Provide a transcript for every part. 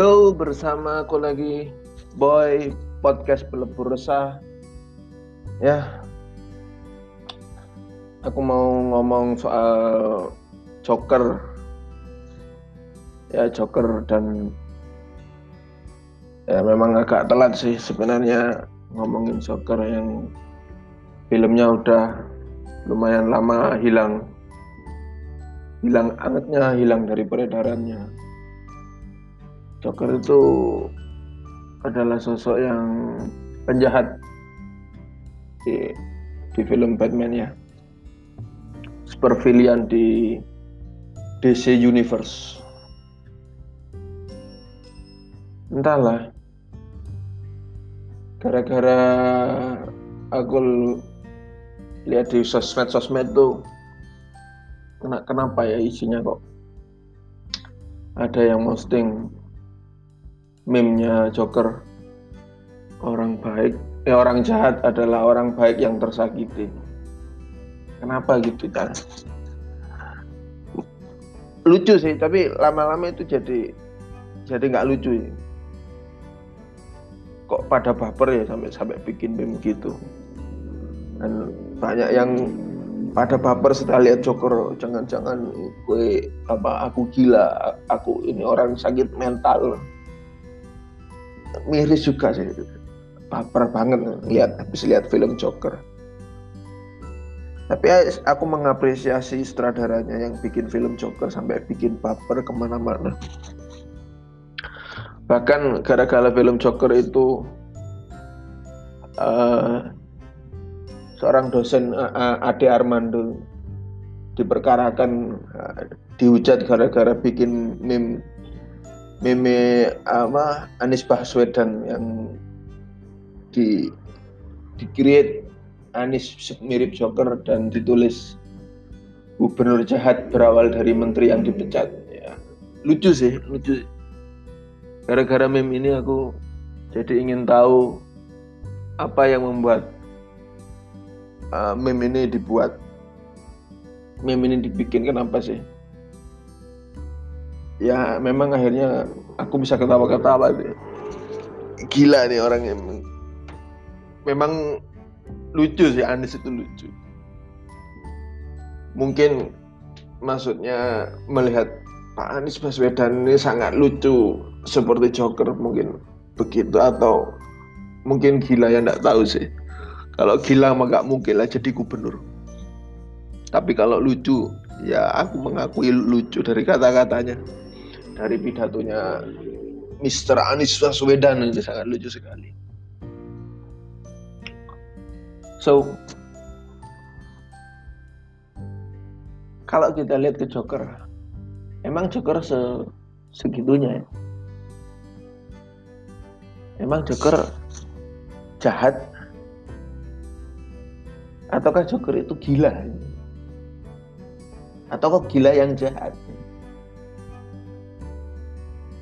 Yo, bersama aku lagi Boy Podcast Pelebur Resah. Ya. Aku mau ngomong soal Joker. Ya, Joker dan ya memang agak telat sih sebenarnya ngomongin Joker yang filmnya udah lumayan lama hilang hilang angetnya hilang dari peredarannya Joker itu adalah sosok yang penjahat di, di film Batman ya. Supervillain di DC Universe. Entahlah. Gara-gara aku lihat di sosmed-sosmed tuh kenapa ya isinya kok ada yang posting meme-nya Joker. Orang baik eh orang jahat adalah orang baik yang tersakiti. Kenapa gitu kan lucu sih tapi lama-lama itu jadi jadi nggak lucu. Ya. kok pada baper ya sampai sampai bikin meme gitu. Dan banyak yang pada baper setelah lihat Joker jangan-jangan gue apa aku gila aku ini orang sakit mental miris juga sih. Baper banget lihat habis lihat film Joker. Tapi aku mengapresiasi sutradaranya yang bikin film Joker sampai bikin baper ke mana-mana. Bahkan gara-gara film Joker itu uh, seorang dosen uh, Ade Armando diperkarakan uh, dihujat gara-gara bikin meme meme apa Anies Baswedan yang di di create Anies mirip Joker dan ditulis gubernur jahat berawal dari menteri yang dipecat ya. Lucu sih lucu. Gara-gara meme ini aku jadi ingin tahu apa yang membuat uh, meme ini dibuat. Meme ini dibikin kenapa sih ya memang akhirnya aku bisa ketawa-ketawa nih gila nih orang yang memang lucu sih Anies itu lucu. Mungkin maksudnya melihat Pak Anies Baswedan ini sangat lucu seperti Joker mungkin begitu atau mungkin gila yang tidak tahu sih. Kalau gila mah gak mungkin lah jadi gubernur. Tapi kalau lucu ya aku mengakui lucu dari kata-katanya dari pidatonya Mr. Anies Baswedan itu sangat lucu sekali. So, kalau kita lihat ke Joker, emang Joker se segitunya ya. Emang Joker jahat ataukah Joker itu gila? Ataukah gila yang jahat?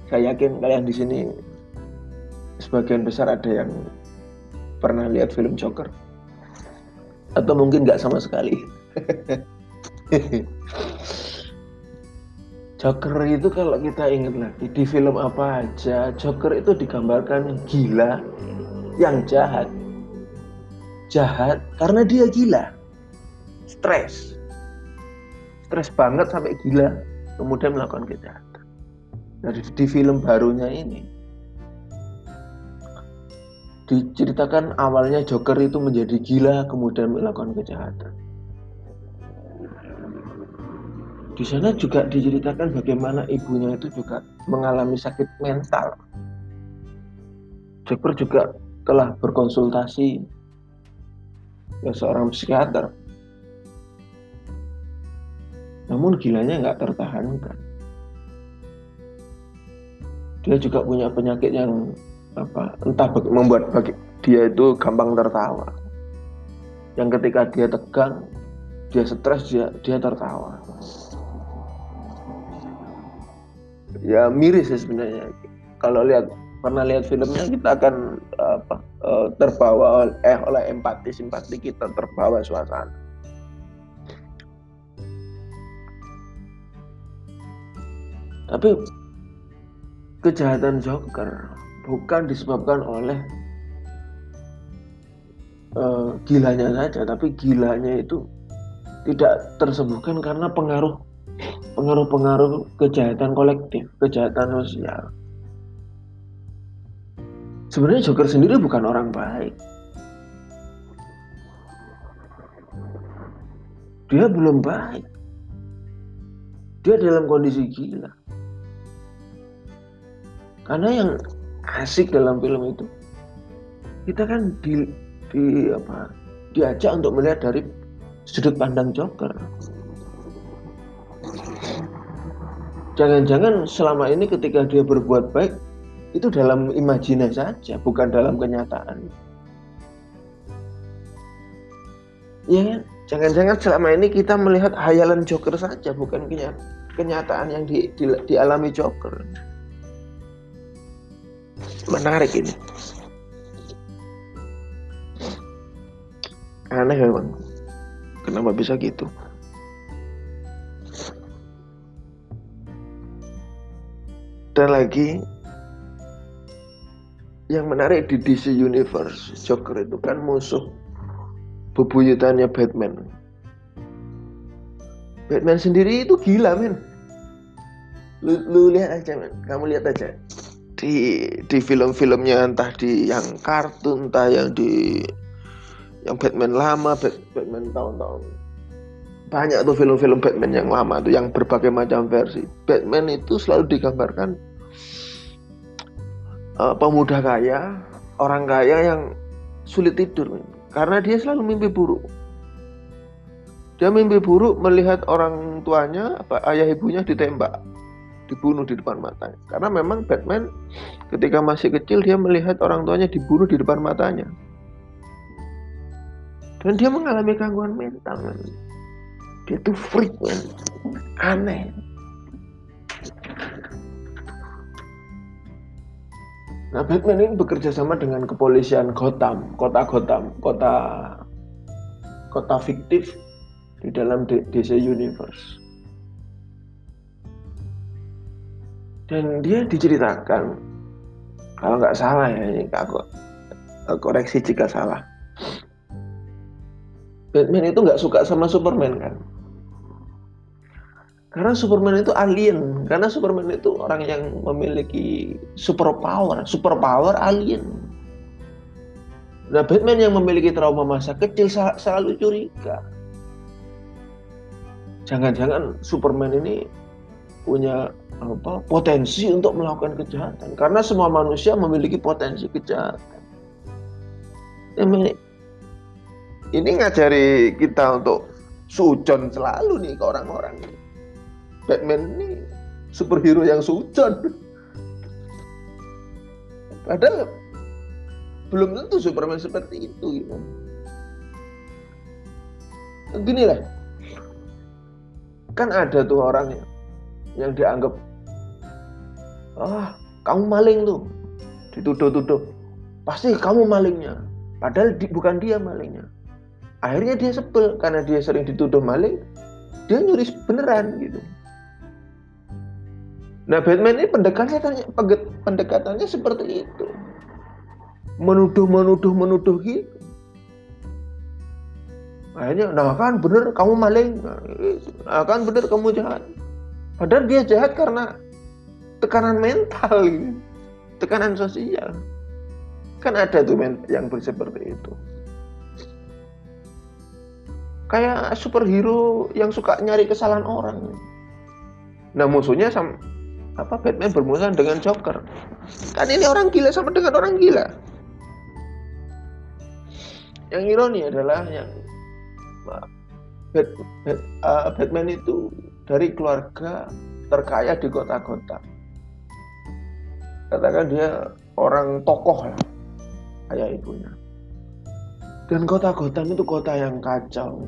Saya yakin kalian di sini sebagian besar ada yang pernah lihat film Joker atau mungkin nggak sama sekali. Joker itu kalau kita ingat lagi di film apa aja, Joker itu digambarkan gila yang jahat. Jahat karena dia gila. Stres. Stres banget sampai gila, kemudian melakukan kejahatan. Dari di film barunya ini diceritakan awalnya Joker itu menjadi gila kemudian melakukan kejahatan. Di sana juga diceritakan bagaimana ibunya itu juga mengalami sakit mental. Joker juga telah berkonsultasi ke seorang psikiater. Namun gilanya nggak tertahankan dia juga punya penyakit yang apa entah membuat bagi dia itu gampang tertawa. Yang ketika dia tegang dia stres dia dia tertawa. Ya miris sih sebenarnya. Kalau lihat pernah lihat filmnya kita akan apa eh, terbawa eh, oleh empati simpati kita terbawa suasana. Tapi kejahatan Joker bukan disebabkan oleh uh, gilanya saja, tapi gilanya itu tidak tersembuhkan karena pengaruh pengaruh-pengaruh kejahatan kolektif, kejahatan sosial. Sebenarnya Joker sendiri bukan orang baik. Dia belum baik. Dia dalam kondisi gila. Karena yang asik dalam film itu kita kan di, di apa diajak untuk melihat dari sudut pandang Joker. Jangan-jangan selama ini ketika dia berbuat baik itu dalam imajinasi saja, bukan dalam kenyataan. Ya kan? Jangan-jangan selama ini kita melihat hayalan Joker saja, bukan kenyataan yang di, di, dialami Joker. Menarik ini. Aneh memang. Kenapa bisa gitu? Dan lagi yang menarik di DC Universe, Joker itu kan musuh bebuyutannya Batman. Batman sendiri itu gila men. Lu, lu lihat aja men, kamu lihat aja di di film-filmnya entah di yang kartun entah yang di yang Batman lama Batman tahun-tahun. Banyak tuh film-film Batman yang lama tuh yang berbagai macam versi. Batman itu selalu digambarkan uh, pemuda kaya orang kaya yang sulit tidur. Karena dia selalu mimpi buruk. Dia mimpi buruk melihat orang tuanya, apa, ayah ibunya ditembak, dibunuh di depan matanya. Karena memang Batman ketika masih kecil dia melihat orang tuanya dibunuh di depan matanya. Dan dia mengalami gangguan mental. Man. Dia tuh freak, man. Aneh. Nah, Batman ini bekerja sama dengan kepolisian Gotham, kota Gotham, kota kota fiktif di dalam DC Universe. Dan dia diceritakan, kalau nggak salah ya, ini aku koreksi jika salah. Batman itu nggak suka sama Superman kan? Karena Superman itu alien, karena Superman itu orang yang memiliki super power, super power alien. Nah, Batman yang memiliki trauma masa kecil selalu curiga. Jangan-jangan Superman ini punya apa potensi untuk melakukan kejahatan karena semua manusia memiliki potensi kejahatan. Ini, ini ngajari kita untuk sujon selalu nih ke orang-orang. Batman ini superhero yang sujon. Padahal belum tentu Superman seperti itu gitu. Gini lah, kan ada tuh orang yang, yang dianggap ah kamu maling tuh dituduh-tuduh pasti kamu malingnya padahal di, bukan dia malingnya akhirnya dia sebel karena dia sering dituduh maling dia nyuri beneran gitu Nah Batman ini pendekatannya pendekatannya seperti itu. Menuduh, menuduh, menuduh gitu. Akhirnya, nah kan bener kamu maling, nah kan bener kamu jahat. Padahal dia jahat karena tekanan mental, gitu. tekanan sosial. Kan ada tuh yang seperti itu. Kayak superhero yang suka nyari kesalahan orang. Nah musuhnya sama apa Batman bermusuhan dengan Joker kan ini orang gila sama dengan orang gila yang ironi adalah yang uh, Batman itu dari keluarga terkaya di kota-kota katakan dia orang tokoh lah ayah ibunya dan kota Gotham itu kota yang kacau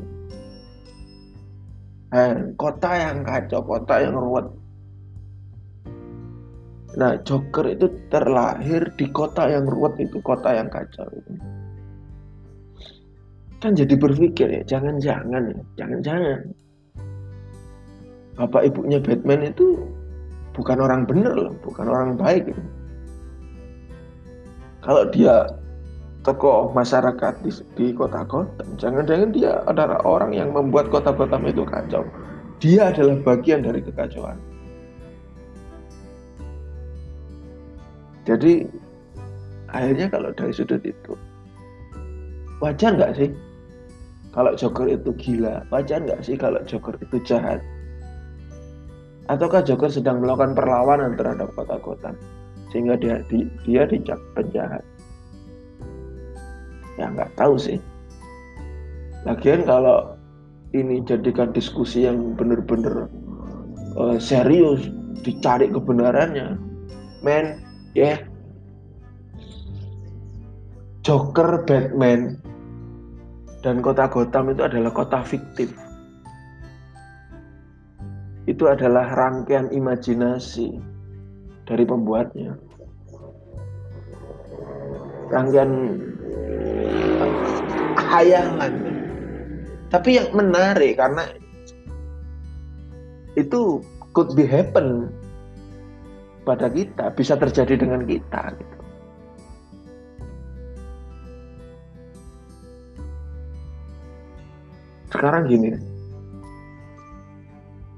eh, kota yang kacau kota yang ruwet Nah, Joker itu terlahir di kota yang ruwet itu, kota yang kacau itu. Kan jadi berpikir ya, jangan-jangan ya, jangan-jangan. Bapak ibunya Batman itu bukan orang bener loh, bukan orang baik. Gitu. Kalau dia tokoh masyarakat di, di kota Gotham, jangan-jangan dia adalah orang yang membuat kota Gotham itu kacau. Dia adalah bagian dari kekacauan. Jadi akhirnya kalau dari sudut itu wajar nggak sih kalau Joker itu gila? Wajar nggak sih kalau Joker itu jahat? Ataukah Joker sedang melakukan perlawanan terhadap kota Gotham sehingga dia di, dia dicap penjahat? Ya nggak tahu sih. Lagian kalau ini jadikan diskusi yang benar-benar uh, serius, dicari kebenarannya, men, ya, yeah. Joker, Batman, dan kota Gotham itu adalah kota fiktif. Itu adalah rangkaian imajinasi dari pembuatnya. Rangkaian hayangan. Tapi yang menarik karena itu could be happen pada kita, bisa terjadi dengan kita gitu. Sekarang gini,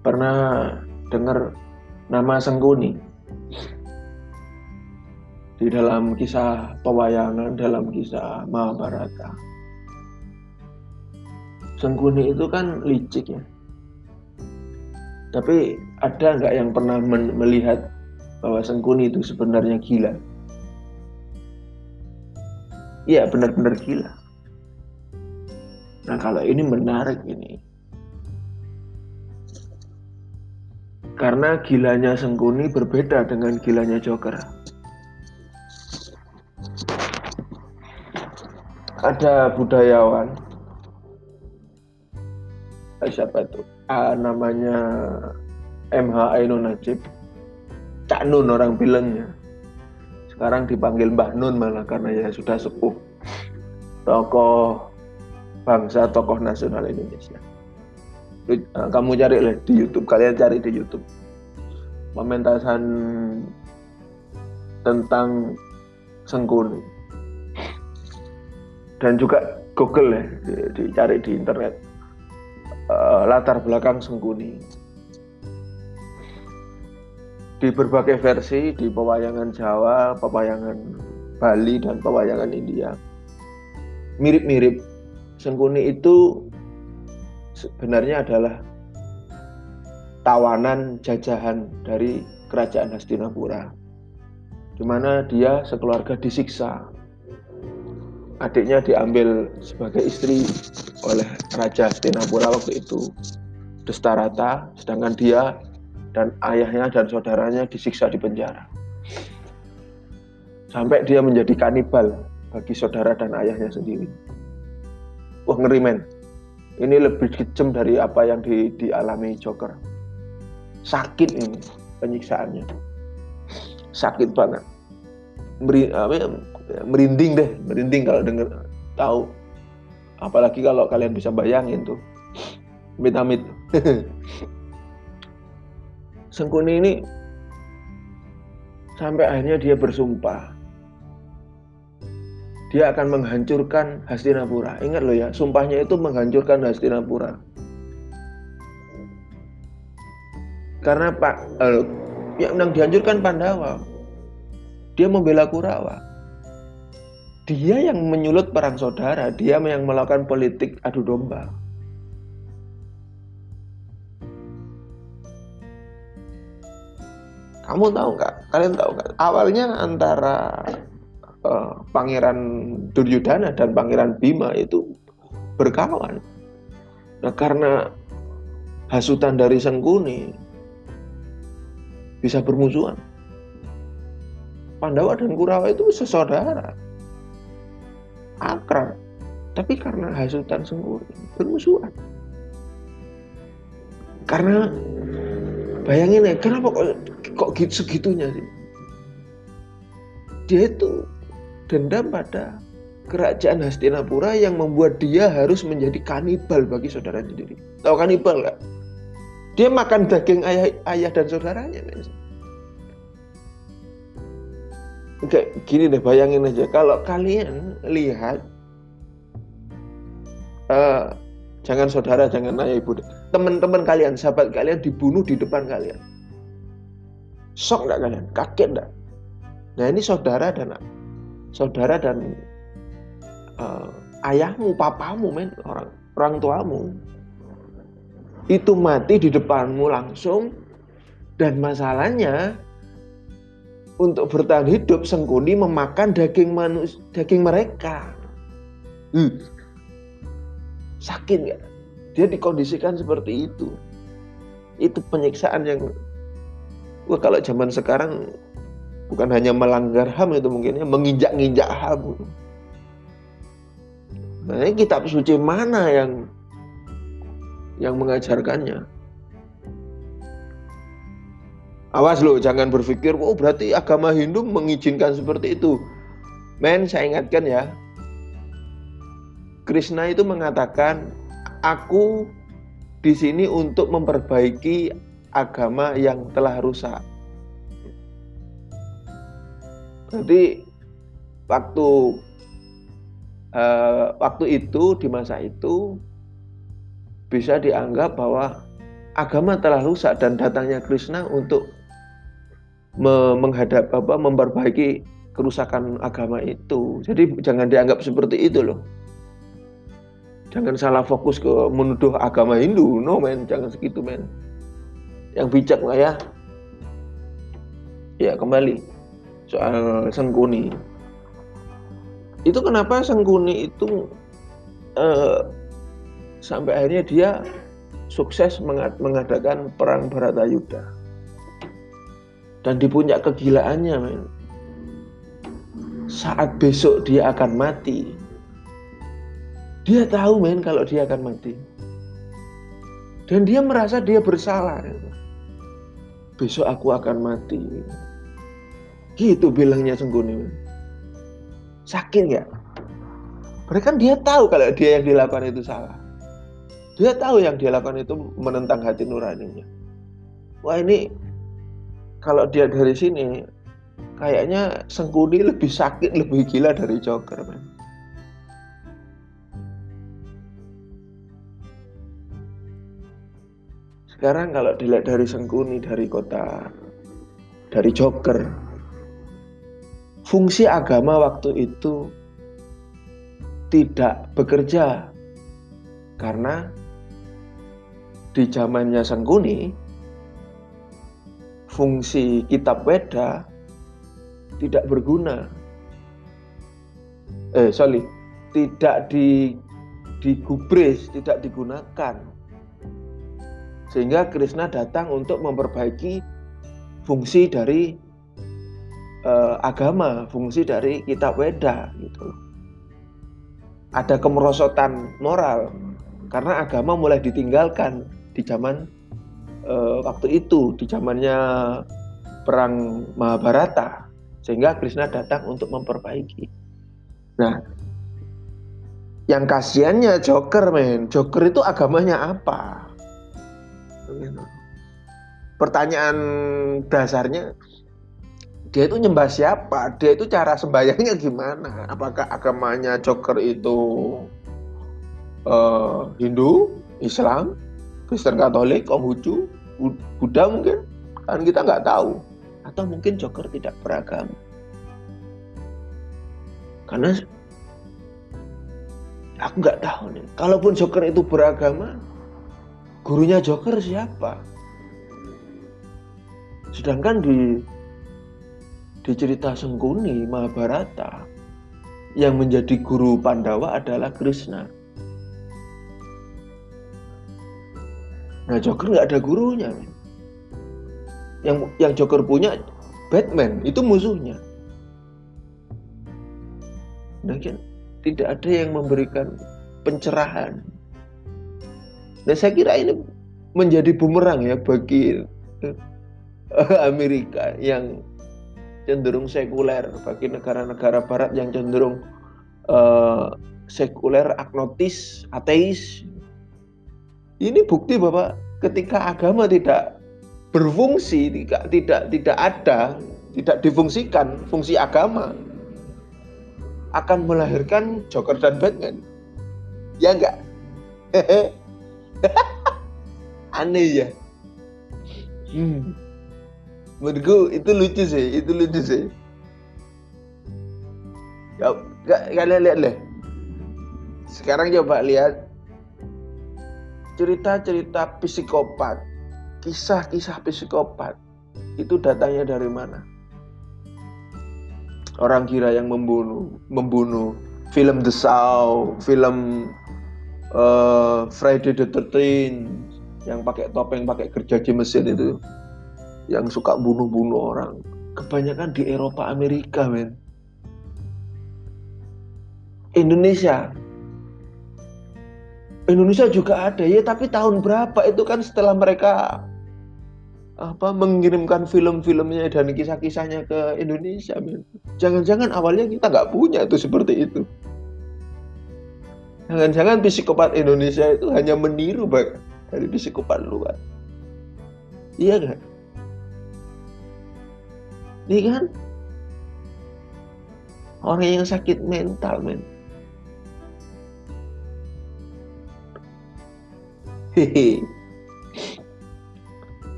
pernah dengar nama Sengkuni di dalam kisah pewayangan, dalam kisah Mahabharata. Sengkuni itu kan licik ya. Tapi ada nggak yang pernah melihat bahwa Sengkuni itu sebenarnya gila? Iya, benar-benar gila. Nah kalau ini menarik ini. Karena gilanya Sengkuni berbeda dengan gilanya Joker. Ada budayawan, eh, siapa itu? Ah, namanya MH Ainun Najib. Cak Nun orang bilangnya. Sekarang dipanggil Mbah Nun malah karena ya sudah sepuh. Tokoh bangsa tokoh nasional Indonesia. Eh, kamu cari lah di YouTube, kalian cari di YouTube. Pementasan tentang Sengkuni. Dan juga Google ya, dicari di internet. Uh, latar belakang Sengkuni. Di berbagai versi, di pewayangan Jawa, pewayangan Bali, dan pewayangan India. Mirip-mirip Sengkuni itu sebenarnya adalah tawanan jajahan dari kerajaan Hastinapura di mana dia sekeluarga disiksa. Adiknya diambil sebagai istri oleh Raja Hastinapura waktu itu Destarata sedangkan dia dan ayahnya dan saudaranya disiksa di penjara. Sampai dia menjadi kanibal bagi saudara dan ayahnya sendiri. Wah ngeri men ini lebih kejam dari apa yang di, dialami Joker. Sakit ini penyiksaannya. Sakit banget. Ya, merinding deh merinding kalau dengar tahu. Apalagi kalau kalian bisa bayangin tuh. Amit-amit Sengkuni ini sampai akhirnya dia bersumpah dia akan menghancurkan Hastinapura. Ingat loh ya, sumpahnya itu menghancurkan Hastinapura. Karena Pak eh, yang dihancurkan Pandawa. Dia membela Kurawa. Dia yang menyulut perang saudara, dia yang melakukan politik adu domba. Kamu tahu nggak? Kalian tahu nggak? Awalnya antara uh, Pangeran Duryudana dan Pangeran Bima itu berkawan. Nah, karena hasutan dari Sengkuni bisa bermusuhan. Pandawa dan Kurawa itu sesaudara. Akrab. Tapi karena hasutan Sengkuni bermusuhan. Karena bayangin ya, kenapa kok kok gitu segitunya sih? Dia itu dendam pada kerajaan Hastinapura yang membuat dia harus menjadi kanibal bagi saudara sendiri. Tahu kanibal nggak? Dia makan daging ayah, ayah dan saudaranya. kayak gini deh bayangin aja kalau kalian lihat uh, jangan saudara jangan ayah ibu teman-teman kalian sahabat kalian dibunuh di depan kalian shock nggak kalian kaget nggak nah ini saudara dan saudara dan uh, ayahmu papamu men orang orang tuamu itu mati di depanmu langsung dan masalahnya untuk bertahan hidup Sengkuni memakan daging manus daging mereka. Hmm. Sakit nggak? Dia dikondisikan seperti itu. Itu penyiksaan yang wah kalau zaman sekarang bukan hanya melanggar HAM itu mungkin ya menginjak-injak HAM. Nah, ini kitab suci mana yang yang mengajarkannya? Awas loh, jangan berpikir, oh berarti agama Hindu mengizinkan seperti itu. Men, saya ingatkan ya, Krishna itu mengatakan, aku di sini untuk memperbaiki agama yang telah rusak. Jadi waktu uh, waktu itu di masa itu bisa dianggap bahwa agama telah rusak dan datangnya Krishna untuk menghadap apa memperbaiki kerusakan agama itu. Jadi jangan dianggap seperti itu loh. Jangan salah fokus ke menuduh agama Hindu. No men, jangan segitu men. Yang bijak lah ya. Ya kembali soal Sengkuni. Itu kenapa Sengkuni itu eh, sampai akhirnya dia sukses mengadakan perang Baratayuda dan di puncak kegilaannya men. saat besok dia akan mati. Dia tahu men kalau dia akan mati. Dan dia merasa dia bersalah besok aku akan mati gitu bilangnya Sengguni men. sakit nggak mereka kan dia tahu kalau dia yang dilakukan itu salah dia tahu yang dia lakukan itu menentang hati nuraninya wah ini kalau dia dari sini kayaknya Sengkuni lebih sakit lebih gila dari Joker man. sekarang kalau dilihat dari Sengkuni dari kota dari Joker fungsi agama waktu itu tidak bekerja karena di zamannya Sengkuni fungsi kitab Weda tidak berguna. Eh, sorry, tidak di digubris, tidak digunakan. Sehingga Krishna datang untuk memperbaiki fungsi dari uh, agama, fungsi dari kitab Weda gitu. Ada kemerosotan moral karena agama mulai ditinggalkan di zaman uh, waktu itu di zamannya perang Mahabharata sehingga Krishna datang untuk memperbaiki. Nah, yang kasihannya Joker men, Joker itu agamanya apa? Pertanyaan dasarnya dia itu nyembah siapa? Dia itu cara sembahyangnya gimana? Apakah agamanya Joker itu uh, Hindu, Islam, Kristen Katolik, Konghucu, Buddha mungkin? Kan kita nggak tahu. Atau mungkin Joker tidak beragama karena aku nggak tahu nih. Kalaupun Joker itu beragama gurunya Joker siapa? Sedangkan di di cerita Sengkuni Mahabharata yang menjadi guru Pandawa adalah Krishna Nah Joker nggak ada gurunya. Yang yang Joker punya Batman itu musuhnya. Nah kan tidak ada yang memberikan pencerahan. Nah saya kira ini menjadi bumerang ya bagi eh, Amerika yang cenderung sekuler, bagi negara-negara Barat yang cenderung uh, sekuler, agnotis, ateis, ini bukti bahwa ketika agama tidak berfungsi, tidak tidak tidak ada, tidak difungsikan fungsi agama akan melahirkan Joker dan Batman. Ya enggak? Aneh ya. Hmm. Menurutku itu lucu sih, itu lucu sih. Ya, kalian lihat deh. Sekarang coba lihat cerita-cerita psikopat, kisah-kisah psikopat itu datangnya dari mana? Orang kira yang membunuh, membunuh. Film The Saw, film uh, Friday the 13 yang pakai topeng, pakai gergaji mesin itu, yang suka bunuh-bunuh orang. Kebanyakan di Eropa, Amerika, men. Indonesia. Indonesia juga ada ya tapi tahun berapa itu kan setelah mereka apa mengirimkan film-filmnya dan kisah-kisahnya ke Indonesia jangan-jangan awalnya kita nggak punya tuh seperti itu. Jangan-jangan psikopat Indonesia itu hanya meniru dari psikopat luar. Iya kan ini kan orang yang sakit mental men.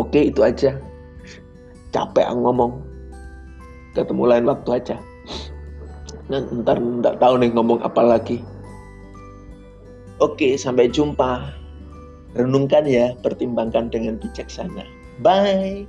Oke itu aja. Capek ngomong. Ketemu lain waktu aja. Nah, ntar nggak tahu nih ngomong apa lagi. Oke, sampai jumpa. Renungkan ya, pertimbangkan dengan bijaksana. Bye.